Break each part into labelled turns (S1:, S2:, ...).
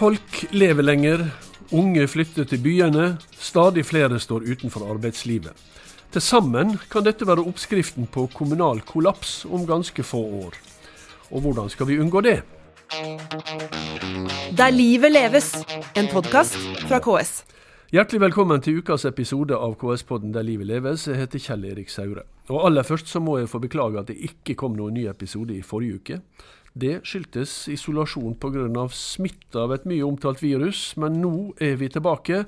S1: Folk lever lenger, unge flytter til byene, stadig flere står utenfor arbeidslivet. Til sammen kan dette være oppskriften på kommunal kollaps om ganske få år. Og hvordan skal vi unngå det?
S2: Der livet leves, en podkast fra KS.
S1: Hjertelig velkommen til ukas episode av KS-podden Der livet leves. Jeg heter Kjell Erik Saure. Og Aller først så må jeg få beklage at det ikke kom noen ny episode i forrige uke. Det skyldtes isolasjon pga. smitte av et mye omtalt virus, men nå er vi tilbake.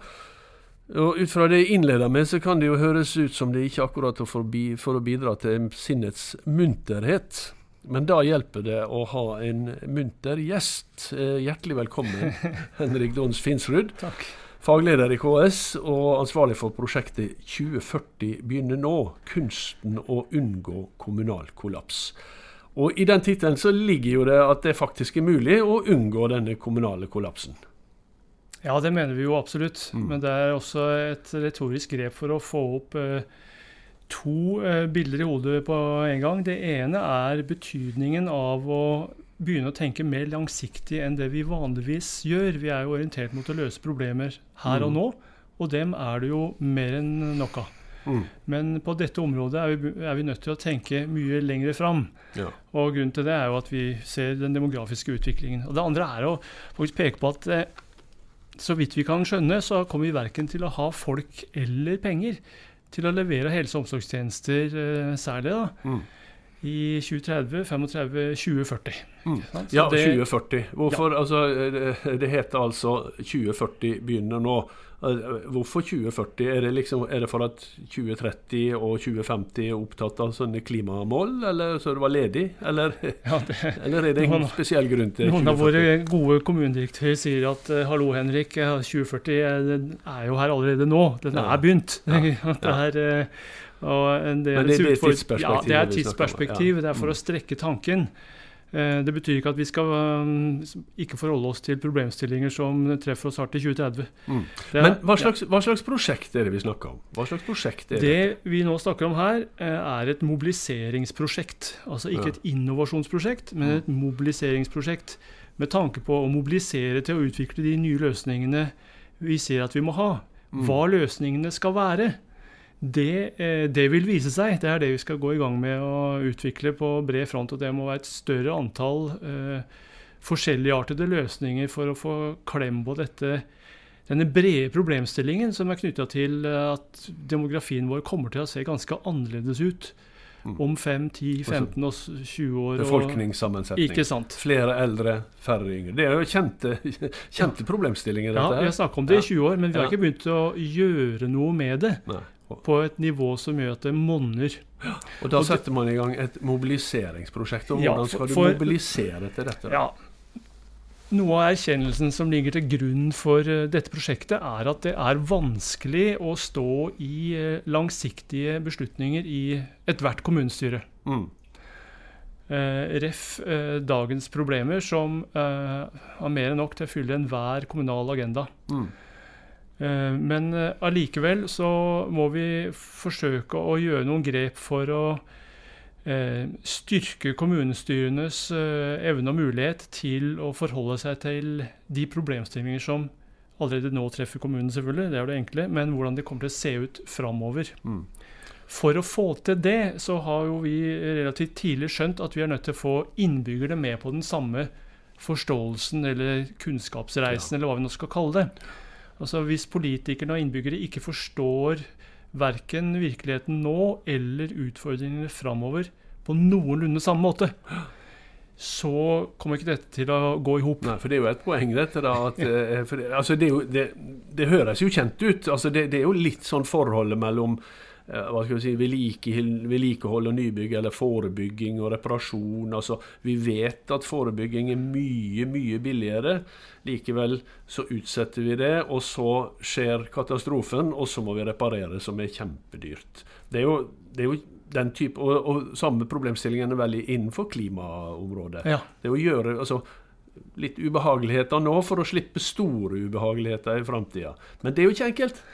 S1: Og Ut fra det jeg innleder med, så kan det jo høres ut som det ikke akkurat er for, for å bidra til sinnets munterhet. Men da hjelper det å ha en munter gjest. Eh, hjertelig velkommen, Henrik Dons Finsrud.
S3: Takk.
S1: Fagleder i KS og ansvarlig for prosjektet 2040 begynner nå. Kunsten å unngå kommunal kollaps. Og I den tittelen så ligger jo det at det faktisk er mulig å unngå denne kommunale kollapsen.
S3: Ja, det mener vi jo absolutt.
S1: Mm.
S3: Men det er også et retorisk grep for å få opp eh, to eh, bilder i hodet på en gang. Det ene er betydningen av å begynne å tenke mer langsiktig enn det vi vanligvis gjør. Vi er jo orientert mot å løse problemer her og
S1: Mm.
S3: nå, og dem er det jo mer enn nok av.
S1: Mm.
S3: Men på dette området er vi, er vi nødt til å tenke mye lenger fram.
S1: Ja.
S3: Og grunnen til det er jo at vi ser den demografiske utviklingen. Og det andre er å faktisk peke på at eh, så vidt vi kan skjønne, så kommer vi verken til å ha folk eller penger til å levere helse- og omsorgstjenester eh, særlig da,
S1: Mm.
S3: I 2030, 35, 2040.
S1: Mm.
S3: Ikke sant? Så
S1: Ja,
S3: det-
S1: 2040. Hvorfor, altså, det, det heter altså 2040 begynner nå. Eh, Hvorfor 2040? Er det, liksom, er det for at 2030 og 2050 er opptatt av sånne klimamål, eller så det var ledig? Eller,
S3: Ja, det,
S1: eller er det en
S3: Noen-
S1: spesiell grunn til 2040?
S3: Noen av våre gode kommunedirektører sier at eh, hallo, Henrik, eh, 2040 er, er jo her allerede nå. Den
S1: Ja.
S3: er begynt.
S1: Ja.
S3: det er, eh, og en
S1: Men det- det er tidsperspektiv?
S3: Ja, det er tidsperspektiv.
S1: ja.
S3: Det er for
S1: Mm.
S3: å strekke tanken. Eh, Det betyr ikke at vi skal um, ikke forholde oss til problemstillinger som treffer oss hardt i 2030.
S1: Mm.
S3: Er-
S1: Men hva slags, hva slags prosjekt er det vi snakker om? Hva slags prosjekt er det?
S3: Det vi nå snakker om her, eh, er et mobiliseringsprosjekt. Altså ikke
S1: Ja.
S3: et innovasjonsprosjekt, men et mobiliseringsprosjekt. Med tanke på å mobilisere til å utvikle de nye løsningene vi ser at vi må ha.
S1: Mm.
S3: Hva løsningene skal være, det, eh, det vil vise seg. Det er det vi skal gå i gang med å utvikle på bred front. Og det må være et større antall eh, forskjelligartede løsninger for å få klem på dette denne brede problemstillingen som er knytta til eh, at demografien vår kommer til å se ganske annerledes ut
S1: Mm.
S3: om 5, 10, 15 og s- 20 år.
S1: Befolkningssammensetning.
S3: Ikke sant.
S1: Flere eldre, færre yngre. Det er jo kjente, kjente problemstillinger,
S3: Ja, vi har snakket om det i 20 år, men vi har ikke begynt å gjøre noe med det
S1: Nei.
S3: På et nivå som gjør at det monner.
S1: Og da
S3: Og det-
S1: setter man i gang et mobiliseringsprosjekt. Og hvordan
S3: for-
S1: skal du mobilisere til dette?
S3: Ja. Noe av erkjennelsen som ligger til grunn for eh, dette prosjektet, er at det er vanskelig å stå i eh, langsiktige beslutninger i ethvert kommunestyre.
S1: Mm.
S3: Eh, ref eh, dagens problemer, som eh, har mer enn nok til å fylle enhver kommunal agenda.
S1: Mm.
S3: Eh, men eh, allikevel så må vi forsøke å gjøre noen grep for å eh, styrke kommunestyrenes evne og mulighet til å forholde seg til de problemstillinger som allerede nå treffer kommunen, selvfølgelig, det er det enkle, men hvordan det kommer til å se ut framover.
S1: Mm.
S3: For å få til det, så har jo vi relativt tidlig skjønt at vi er nødt til å få innbyggerne med på den samme forståelsen eller kunnskapsreisen, eller hva vi nå skal kalle det. Altså Hvis politikerne og innbyggere ikke forstår verken virkeligheten nå eller utfordringene framover på noenlunde samme måte, så kommer ikke dette til å gå i hop.
S1: Nei, for det er jo et poeng, dette. da, at, eh, for det, altså, det, jo, det, det høres jo kjent ut. altså Det, det er jo litt sånn forholdet mellom hva skal vi si, vedlikehold, og nybygg, eller forebygging og reparasjon. altså Vi vet at forebygging er mye, mye billigere. Likevel så utsetter vi det, og så skjer katastrofen, og så må vi reparere, som er kjempedyrt. Det er jo, det er jo den type, og, og samme problemstillingen er veldig innenfor klimaområdet.
S3: Ja.
S1: Det å gjøre altså, litt ubehageligheter nå for å slippe store ubehageligheter i framtida. Men det er jo ikke enkelt.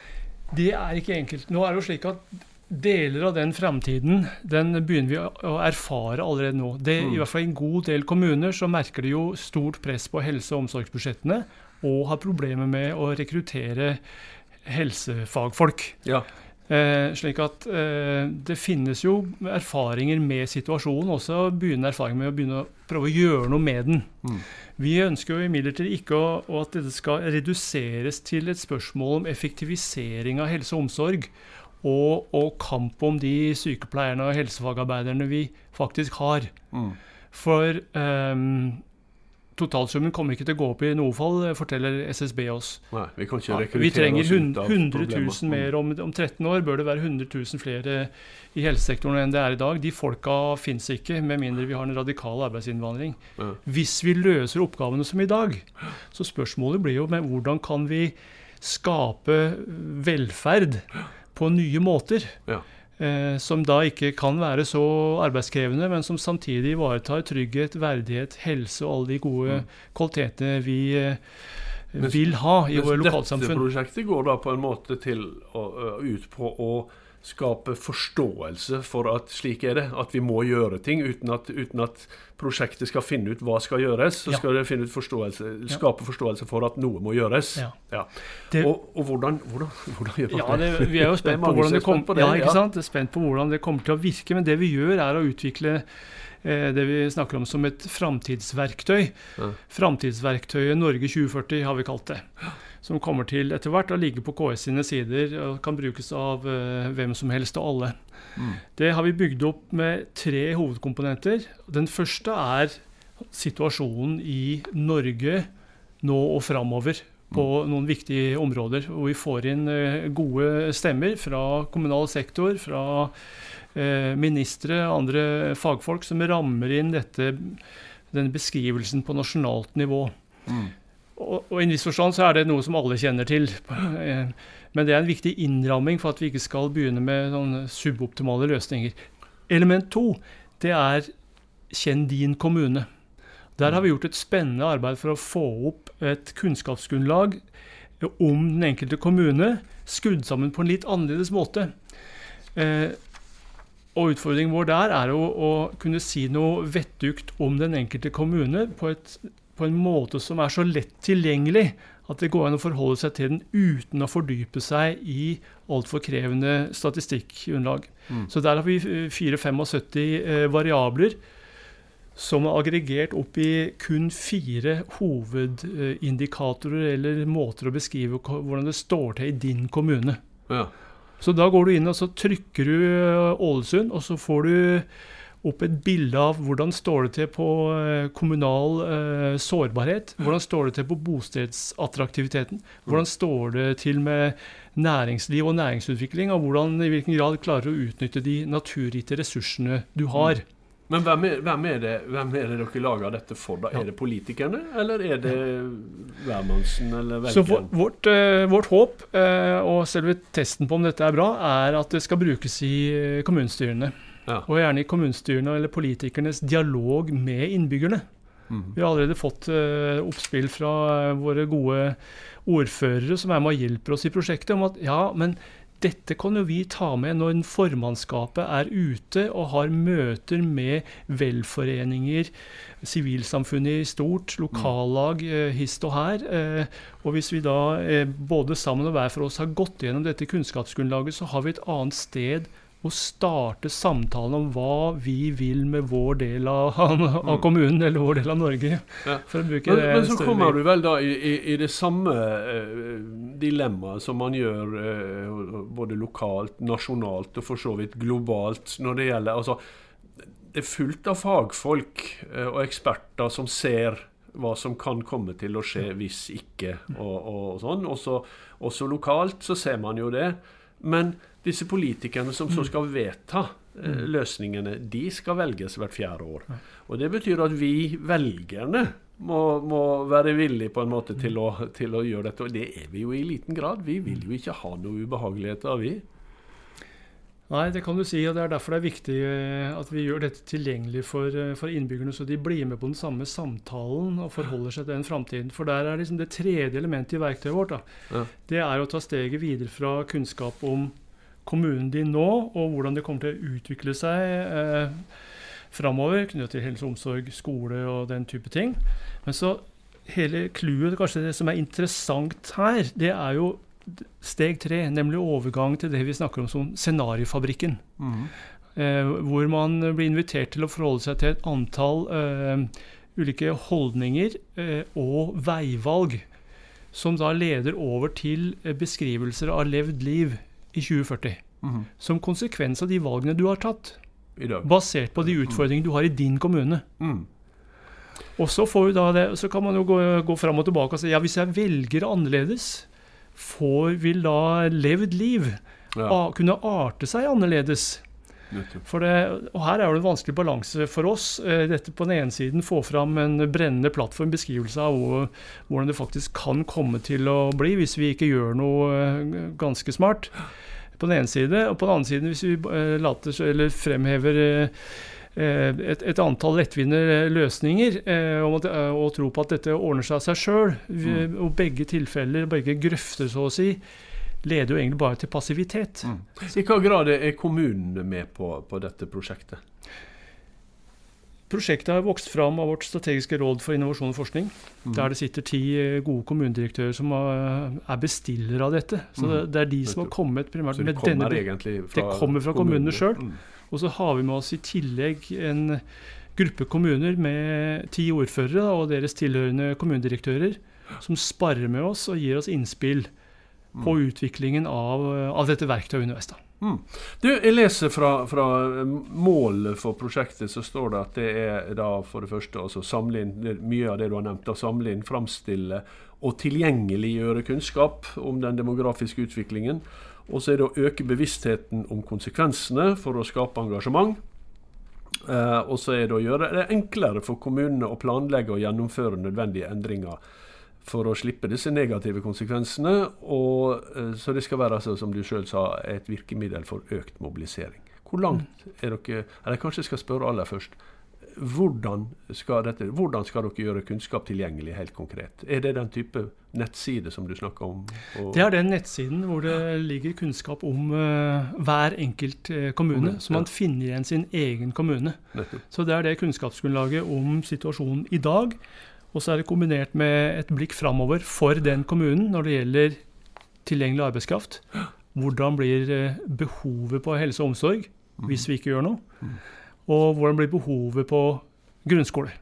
S3: Det er ikke enkelt. Nå er det jo slik at deler av den framtiden den begynner vi å erfare allerede nå. Det,
S1: Mm.
S3: I hvert fall i en god del kommuner så merker de jo stort press på helse- og omsorgsbudsjettene. og har problemer med å rekruttere helsefagfolk.
S1: Ja.
S3: Eh, slik at eh, det finnes jo erfaringer med situasjonen, også begynne erfaringer med å begynne å prøve å gjøre noe med den.
S1: Mm.
S3: Vi ønsker jo imidlertid ikke å, at dette skal reduseres til et spørsmål om effektivisering av helse og omsorg, og, og kamp om de sykepleierne og helsefagarbeiderne vi faktisk har.
S1: Mm.
S3: For ehm, totalsummen kommer ikke til å gå opp i noe fall, forteller SSB oss.
S1: Nei, vi kan ikke
S3: Ja, vi trenger
S1: oss ut
S3: hund-
S1: av
S3: 100 000 mer om, om 13 år. Bør det være 100 000 flere i helsesektoren enn det er i dag. De folka fins ikke, med mindre vi har en radikal arbeidsinnvandring.
S1: Ja.
S3: Hvis vi løser oppgavene som i dag, så spørsmålet blir jo med hvordan kan vi skape velferd på nye måter?
S1: Ja.
S3: Eh, som da ikke kan være så arbeidskrevende, men som samtidig ivaretar trygghet, verdighet, helse og alle de gode kvalitetene vi eh, vil ha i våre lokalsamfunn.
S1: Dette prosjektet går da på en måte til å, ut på å skape forståelse for at slik er det. At vi må gjøre ting uten at, uten at prosjektet skal finne ut hva skal gjøres. Så
S3: Ja.
S1: skal det finne ut forståelse,
S3: Ja.
S1: skape forståelse for at noe må gjøres.
S3: Ja. Det-
S1: Og, og hvordan, hvordan, hvordan gjør man
S3: Ja, det, vi er jo
S1: spent, er
S3: på hvordan det, kom,
S1: spent på det,
S3: ja, ikke
S1: ja.
S3: sant? Er spent på hvordan det kommer til å virke. Men det vi gjør, er å utvikle eh, det vi snakker om som et framtidsverktøy.
S1: Ja.
S3: Framtidsverktøyet Norge 2040 har vi kalt det. Som kommer til etter hvert å ligge på KS sine sider og kan brukes av uh, hvem som helst og alle.
S1: Mm.
S3: Det har vi bygd opp med tre hovedkomponenter. Den første er situasjonen i Norge nå og framover på noen viktige områder. Hvor vi får inn uh, gode stemmer fra kommunal sektor, fra uh, ministre og andre fagfolk som rammer inn dette, denne beskrivelsen på nasjonalt nivå.
S1: Mm.
S3: Og, i en viss forstand så er det noe som alle kjenner til. Eh, Men det er en viktig innramming for at vi ikke skal begynne med sånne suboptimale løsninger. Element to, det er kjenn din kommune. Der har vi gjort et spennende arbeid for å få opp et kunnskapsgrunnlag om den enkelte kommune, skrudd sammen på en litt annerledes måte. Eh, og utfordringen vår der er å, å kunne si noe vettugt om den enkelte kommune på, et, på en måte som er så lett tilgjengelig at det går an å forholde seg til den uten å fordype seg i altfor krevende statistikkgrunnlag.
S1: Mm.
S3: Så der har vi eh, 4-75 eh, variabler som er aggregert opp i kun fire hovedindikatorer eller måter å beskrive hvordan det står til i din kommune.
S1: Ja.
S3: Så da går du inn og så trykker du eh, Ålesund, og så får du opp et bilde av hvordan står det til på eh, kommunal eh, sårbarhet. Hvordan står det til på bostedsattraktiviteten. Hvordan står det til med næringsliv og næringsutvikling, og hvordan i hvilken grad klarer du å utnytte de naturgitte ressursene du har.
S1: Men hvem er, hvem, er det, hvem er det dere lager dette for? da?
S3: Ja.
S1: Er det politikerne, eller er det hvermannsen eller
S3: Så vår, vårt, eh, vårt håp, eh, og selve testen på om dette er bra, er at det skal brukes i kommunestyrene.
S1: Ja.
S3: Og gjerne i kommunestyrene eller politikernes dialog med innbyggerne.
S1: Mm.
S3: Vi har allerede fått uh, oppspill fra eh, våre gode ordførere som er med og hjelper oss i prosjektet, om at ja, men dette kan jo vi ta med når formannskapet er ute og har møter med velforeninger, sivilsamfunnet i stort, lokallag eh, hist og her. Eh, og hvis vi da eh, både sammen og hver for oss har gått gjennom dette kunnskapsgrunnlaget, så har vi et annet sted å starte samtalen om hva vi vil med vår del av, av kommunen, eller vår del av Norge.
S1: Ja. Men, men så kommer du vel da i, i, i det samme uh, dilemmaet som man gjør uh, både lokalt, nasjonalt og for så vidt globalt når det gjelder altså, Det er fullt av fagfolk uh, og eksperter som ser hva som kan komme til å skje hvis ikke, og, og sånn. Også, også lokalt så ser man jo det. Men disse politikerne som så skal vedta eh, løsningene, de skal velges hvert fjerde år. Og det betyr at vi, velgerne, må, må være villige på en måte til å, til å gjøre dette. Og det er vi jo i liten grad. Vi vil jo ikke ha noe ubehageligheter, vi.
S3: Nei, det kan du si, og det er derfor det er viktig eh, at vi gjør dette tilgjengelig for, eh, for innbyggerne, så de blir med på den samme samtalen og forholder seg til den framtiden. For der er liksom det tredje elementet i verktøyet vårt.
S1: Ja.
S3: Det er å ta steget videre fra kunnskap om kommunen din nå, og hvordan det kommer til å utvikle seg eh, framover, knyttet til helse og omsorg, skole og den type ting. Men så hele clouet, kanskje det som er interessant her, det er jo steg tre, nemlig overgang til det vi snakker om som scenariofabrikken. Eh, hvor man blir invitert til å forholde seg til et antall eh, ulike holdninger eh, og veivalg, som da leder over til eh, beskrivelser av levd liv i 2040.
S1: Mm.
S3: Som konsekvens av de valgene du har tatt,
S1: I dag.
S3: basert på de utfordringene du har i din kommune.
S1: Mm.
S3: Og så, får vi da det, så kan man jo gå, gå fram og tilbake og si ja, hvis jeg velger annerledes, får, vil da levd liv
S1: Ja,
S3: a, kunne arte seg annerledes? For det, og her er det en vanskelig balanse for oss. Eh, Dette på den ene siden få fram en brennende plattform, beskrivelse av hvor, hvordan det faktisk kan komme til å bli hvis vi ikke gjør noe eh, ganske smart. På den ene side, og på den andre siden hvis vi eh, later, eller fremhever et, et antall lettvinte løsninger eh, at, eh, og tro på at dette ordner seg av seg sjøl. Og begge tilfeller, begge grøfter, så å si, leder jo egentlig bare til passivitet.
S1: Mm. I hva grad er kommunene med på, på dette prosjektet?
S3: Prosjektet har vokst fram av vårt strategiske råd for innovasjon og forskning.
S1: Mm.
S3: Der det sitter ti eh, gode kommunedirektører som er bestillere av dette. Så det, det er de som har kommet primært
S1: Så det
S3: med denne det kommer fra kommunene selv.
S1: Mm.
S3: Og så har vi med oss i tillegg en gruppe kommuner med ti ordførere da, og deres tilhørende kommunedirektører, som sparer med oss og gir oss innspill på utviklingen av, av dette verktøyet underveis. da.
S1: Mm. Du, jeg leser fra, fra målet for prosjektet, så står det at det er da for det første altså samle inn mye av det du har nevnt, da, samle inn, framstille og tilgjengeliggjøre kunnskap om den demografiske utviklingen. Og så er det å øke bevisstheten om konsekvensene for å skape engasjement. Eh, og så er det å gjøre det enklere for kommunene å planlegge og gjennomføre nødvendige endringer for å slippe disse negative konsekvensene. Og, eh, så det skal være, altså, som du sjøl sa, et virkemiddel for økt mobilisering. Hvor langt er dere Eller kanskje jeg skal spørre aller først. Hvordan skal, dette, hvordan skal dere gjøre kunnskap tilgjengelig helt konkret? Er det den type nettside som du snakker om?
S3: Det er den nettsiden hvor det ligger kunnskap om uh, hver enkelt eh, kommune,
S1: Kommune,
S3: så man finner igjen sin egen kommune.
S1: Nettopp.
S3: Så det er det kunnskapsgrunnlaget om situasjonen i dag. Og så er det kombinert med et blikk framover for den kommunen når det gjelder tilgjengelig arbeidskraft. Hvordan blir eh, behovet på helse og omsorg hvis vi ikke gjør noe? Og hvordan blir behovet på grunnskole?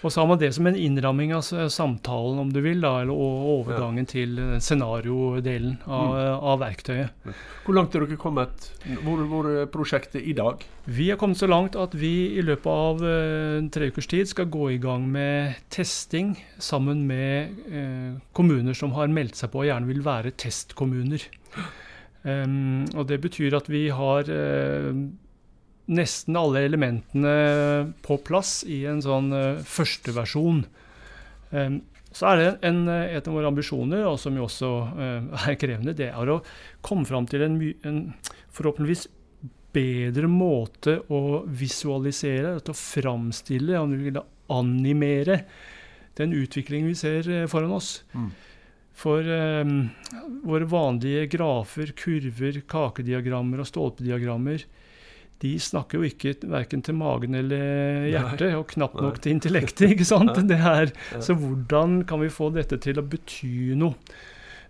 S1: Mm.
S3: Og så har man det som en innramming av samtalen, om du vil, da, eller og overgangen til eh, scenariodelen av, av verktøyet.
S1: Hvor langt er dere kommet? Hvor, hvor er prosjektet i dag?
S3: Vi har kommet så langt at vi i løpet av uh, tre ukers tid skal gå i gang med testing sammen med uh, kommuner som har meldt seg på og gjerne vil være testkommuner. Um, og det betyr at vi har eh, nesten alle elementene på plass i en sånn uh, førsteversjon. Um, så er det en, eh, et av våre ambisjoner, og som jo også eh, er krevende, det er å komme fram til en, en forhåpentligvis bedre måte å visualisere, til å framstille, om du vil animere, den utviklingen vi ser eh, foran oss.
S1: Mm.
S3: For um, våre vanlige grafer, kurver, kakediagrammer og stolpediagrammer, de snakker jo ikke verken til magen eller hjertet, og knapt nok til intellektet. ikke sant? Det er, så hvordan kan vi få dette til å bety noe?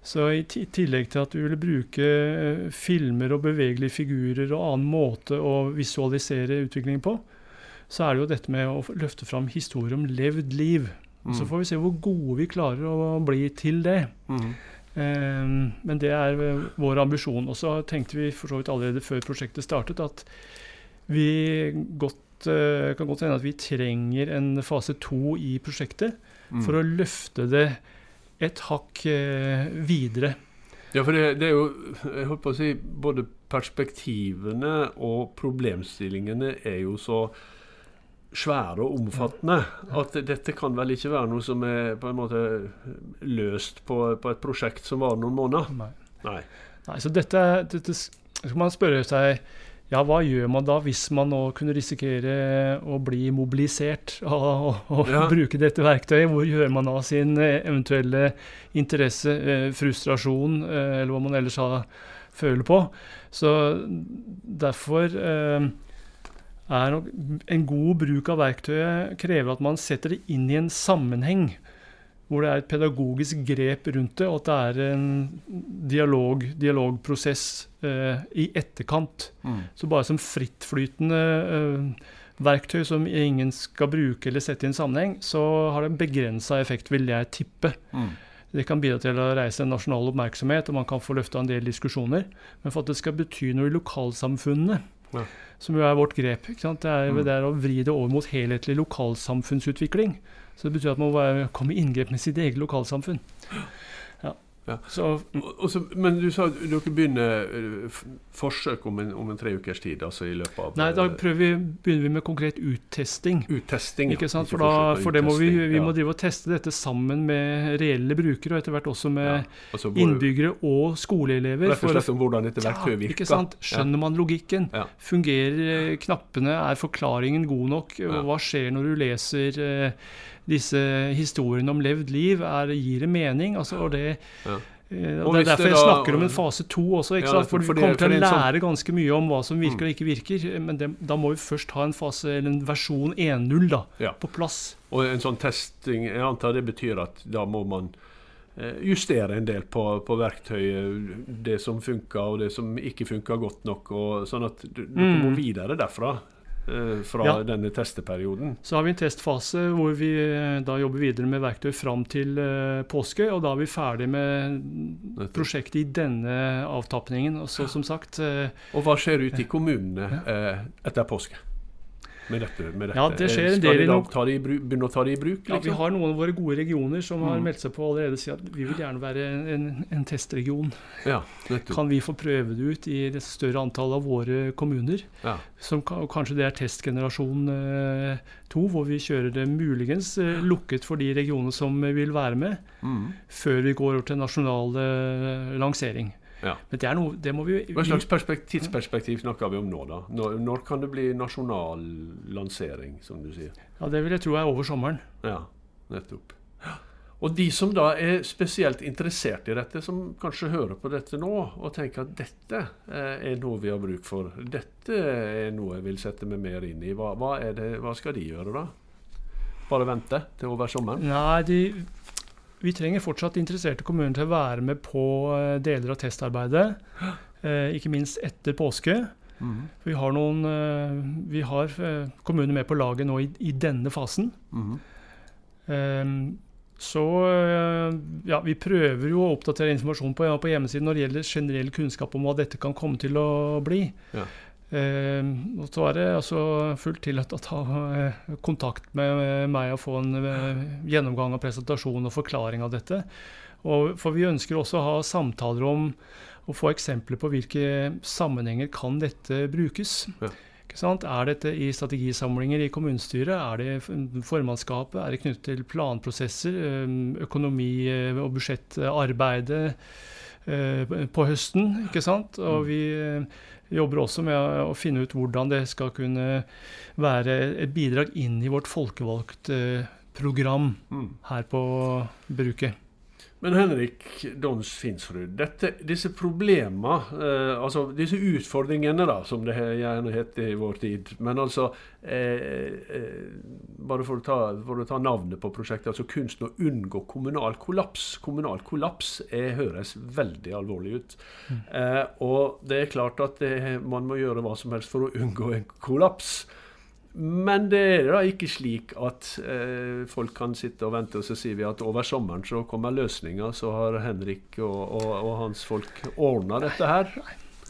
S3: Så i tillegg til at vi ville bruke eh, filmer og bevegelige figurer og annen måte å visualisere utviklingen på, så er det jo dette med å løfte fram historier om levd liv.
S1: Mm.
S3: Så får vi se hvor gode vi klarer å bli til det.
S1: Mm.
S3: Eh, Men det er eh, vår ambisjon. Og så tenkte vi for så vidt allerede før prosjektet startet at vi godt, eh, kan godt hende at vi trenger en fase to i prosjektet
S1: Mm.
S3: for å løfte det et hakk eh, videre.
S1: Ja, for det, det er jo jeg holdt på å si, Både perspektivene og problemstillingene er jo så svære og omfattende at dette kan vel ikke være noe som er på en måte løst på, på et prosjekt som var noen måneder.
S3: Nei.
S1: Nei.
S3: Nei, så dette, dette skal man spørre seg ja, hva gjør man da hvis man nå kunne risikere å bli mobilisert og, og, og
S1: Ja.
S3: bruke dette verktøyet? Hvor gjør man av sin eh, eventuelle interesse, eh, frustrasjon, eh, eller hva man ellers har, føler på? Så derfor eh, er nok en god bruk av verktøyet krever at man setter det inn i en sammenheng hvor det er et pedagogisk grep rundt det, og at det er en dialog, dialogprosess eh, i etterkant.
S1: Mm.
S3: Så bare som frittflytende eh, verktøy som ingen skal bruke eller sette i en sammenheng, så har det en begrensa effekt, vil jeg tippe.
S1: Mm.
S3: Det kan bidra til å reise en nasjonal oppmerksomhet, og man kan få løfta en del diskusjoner. Men for at det skal bety noe i lokalsamfunnene,
S1: Ja.
S3: som jo er vårt grep? Det, er,
S1: Mm.
S3: det er å vri det over mot helhetlig lokalsamfunnsutvikling. Så det betyr at man må komme i inngrep med sitt eget lokalsamfunn. Ja.
S1: Ja.
S3: Så
S1: Og- og men du sa dere begynner eh, forsøk om en, om en tre ukers tid, altså i løpet av
S3: nei, da
S1: eh,
S3: vi, begynner vi med konkret uttesting.
S1: uttesting. ja.
S3: For, da,
S1: forsøk,
S3: for det må vi, vi
S1: ja.
S3: må drive og teste dette sammen med reelle brukere, og etter hvert også med
S1: Ja. Altså, hvor-
S3: innbyggere og skoleelever.
S1: Rett og slett om hvordan dette verktøyet virker.
S3: Ikke sant? Skjønner man logikken?
S1: Ja.
S3: Fungerer eh, knappene? Er forklaringen god nok?
S1: Ja.
S3: Hva skjer når du leser disse historiene om levd liv? Er, gir det mening? Altså, og det,
S1: Ja.
S3: eh,
S1: Og
S3: det er derfor jeg snakker om en fase to også. Ikke
S1: Ja?
S3: For,
S1: for du
S3: kommer til å
S1: sånn-
S3: lære ganske mye om hva som virker
S1: Mm.
S3: og ikke virker. Men det, da må vi først ha en fase, eller en versjon 1.0 da,
S1: Ja.
S3: på plass.
S1: Og en sånn testing, jeg antar det betyr at da må man eh, justere en del på, på verktøyet, det som funker og det som ikke funker godt nok, og sånn at du, du
S3: Mm.
S1: må videre derfra. Eh, Fra
S3: Ja.
S1: denne testeperioden.
S3: Så har vi en testfase hvor vi eh, da jobber videre med verktøy fram til eh, påske. Og da er vi ferdig med prosjektet i denne avtapningen. Og så som sagt
S1: Og hva skjer ute i kommunene etter påske? Med dette, med dette?
S3: Ja, det skjer en del
S1: de
S3: i
S1: bruk, begynne å ta det i bruk?
S3: ja, Vi
S1: Liksom?
S3: har noen av våre gode regioner som har
S1: Mm.
S3: meldt seg på allerede og sier at vi vil gjerne være en, en, en testregion.
S1: Ja.
S3: Kan vi få prøve det ut i et større antall av våre kommuner?
S1: Ja.
S3: Som, kanskje det er testgenerasjon eh, to, hvor vi kjører det muligens eh, lukket for de regionene som vil være med,
S1: Mm.
S3: før vi går over til nasjonal eh, lansering.
S1: Ja.
S3: Men det er noe Det må vi
S1: Hva slags tidsperspektiv snakker vi om nå, da? Når, når kan det bli nasjonal lansering, som du sier?
S3: Ja, Det vil jeg tro er over sommeren.
S1: Ja, nettopp. Og de som da er spesielt interessert i dette, som kanskje hører på dette nå og tenker at dette eh, er noe vi har bruk for, dette er noe jeg vil sette meg mer inn i, hva, hva, det, hva skal de gjøre da? Bare vente til over sommeren?
S3: Nei, de, vi trenger fortsatt interesserte kommuner til å være med på eh, deler av testarbeidet. Eh, ikke minst etter påske.
S1: Mm.
S3: Vi har, noen, eh, vi har kommuner med på laget nå i, i denne fasen.
S1: Mm.
S3: Eh, så ja, vi prøver jo å oppdatere informasjon på, ja, på hjemmesiden når det gjelder generell kunnskap om hva dette kan komme til å bli.
S1: Ja.
S3: Eh, og så er det altså fullt tillatt å ta eh, kontakt med meg og få en eh, gjennomgang av presentasjon og forklaring av dette. Og, for vi ønsker også å ha samtaler om å få eksempler på hvilke sammenhenger kan dette brukes.
S1: Ja.
S3: Er dette i strategisamlinger i kommunestyret? Er det formannskapet? Er det knyttet til planprosesser? eh, Økonomi eh, og budsjettarbeidet eh, på høsten? Og vi eh, jobber også med å finne ut hvordan det skal kunne være et bidrag inn i vårt folkevalgte program
S1: Mm.
S3: her på bruket.
S1: Men Henrik Dons Finsrud, dette, disse problemene, eh, altså disse utfordringene, da, som det gjerne heter i vår tid Men altså eh, eh, Bare for å, ta, for å ta navnet på prosjektet, altså 'Kunsten å unngå kommunal kollaps'. Kommunal kollaps er, høres veldig alvorlig ut. Eh, og det er klart at det, man må gjøre hva som helst for å unngå en kollaps. Men det er da ikke slik at eh, folk kan sitte og vente, og så sier vi at over sommeren så kommer løsninga, så har Henrik og, og, og hans folk ordna dette her.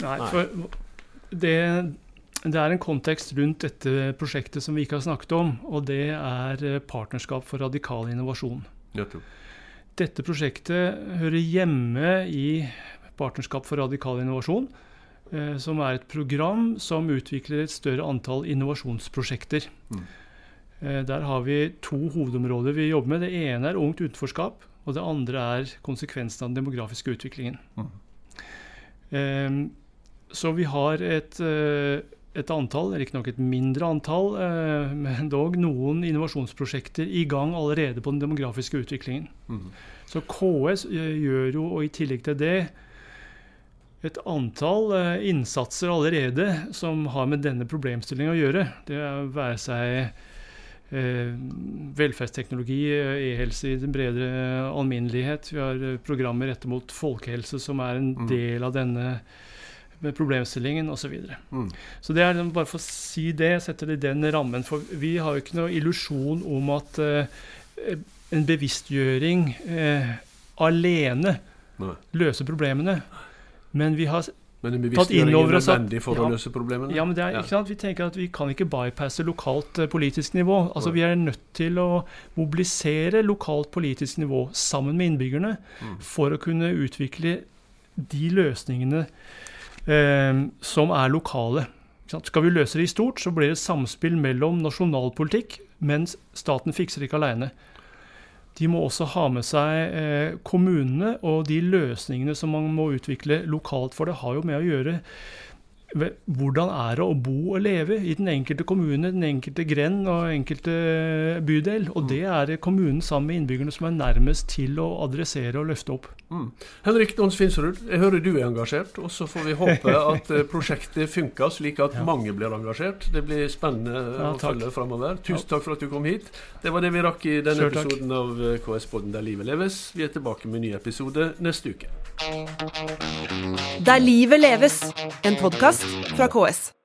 S3: Nei,
S1: Nei.
S3: for det, det er en kontekst rundt dette prosjektet som vi ikke har snakket om, og det er eh, Partnerskap for radikal innovasjon. Dette prosjektet hører hjemme i Partnerskap for radikal innovasjon, eh, som er et program som utvikler et større antall innovasjonsprosjekter.
S1: Mm.
S3: Eh, Der har vi to hovedområder vi jobber med. Det ene er ungt utenforskap, og det andre er konsekvensen av den demografiske utviklingen.
S1: Mm.
S3: Eh, Så vi har et, eh, et antall, riktignok et mindre antall, eh, men dog noen innovasjonsprosjekter i gang allerede på den demografiske utviklingen.
S1: Mm.
S3: Så KS eh, gjør jo, og i tillegg til det, et antall eh, innsatser allerede som har med denne problemstillingen å gjøre. Det er være seg eh, velferdsteknologi, eh, e-helse i den bredere alminnelighet. Vi har programmer rettet mot folkehelse, som er en
S1: Mm.
S3: del av denne problemstillingen osv. Så, videre.
S1: Mm.
S3: så det er liksom bare for å si det, sette det i den rammen. For vi har jo ikke noe illusjon om at eh, en bevisstgjøring eh, alene
S1: Nei.
S3: løser problemene. Men vi har
S1: Men en bevisstgjøring er
S3: at-
S1: nødvendig for
S3: ja.
S1: å løse problemene?
S3: Ja, men det er, ikke sant? Vi tenker at vi kan ikke bypasse lokalt eh, politisk nivå. Altså. Vi er nødt til å mobilisere lokalt politisk nivå sammen med innbyggerne
S1: Mm.
S3: for å kunne utvikle de løsningene eh, som er lokale. Skal vi løse det i stort, så blir det samspill mellom nasjonalpolitikk, mens staten fikser det ikke aleine. De må også ha med seg eh, kommunene og de løsningene som man må utvikle lokalt. For det har jo med å gjøre hvordan er det å bo og leve i den enkelte kommune, den enkelte grend og enkelte bydel. Og det er kommunen sammen med innbyggerne som er nærmest til å adressere og løfte opp.
S1: Mm. Henrik Dons Finsrud, jeg hører du er engasjert. og Så får vi håpe at eh, prosjektet funker, slik at
S3: Ja.
S1: mange blir engasjert. Det blir spennende
S3: Ja,
S1: å følge framover. Tusen takk for at du kom hit. Det var det vi rakk i denne
S3: Selv takk.
S1: episoden av eh, KS-podden Der livet leves. Vi er tilbake med en ny episode neste uke.
S2: Der livet leves, en podkast fra KS.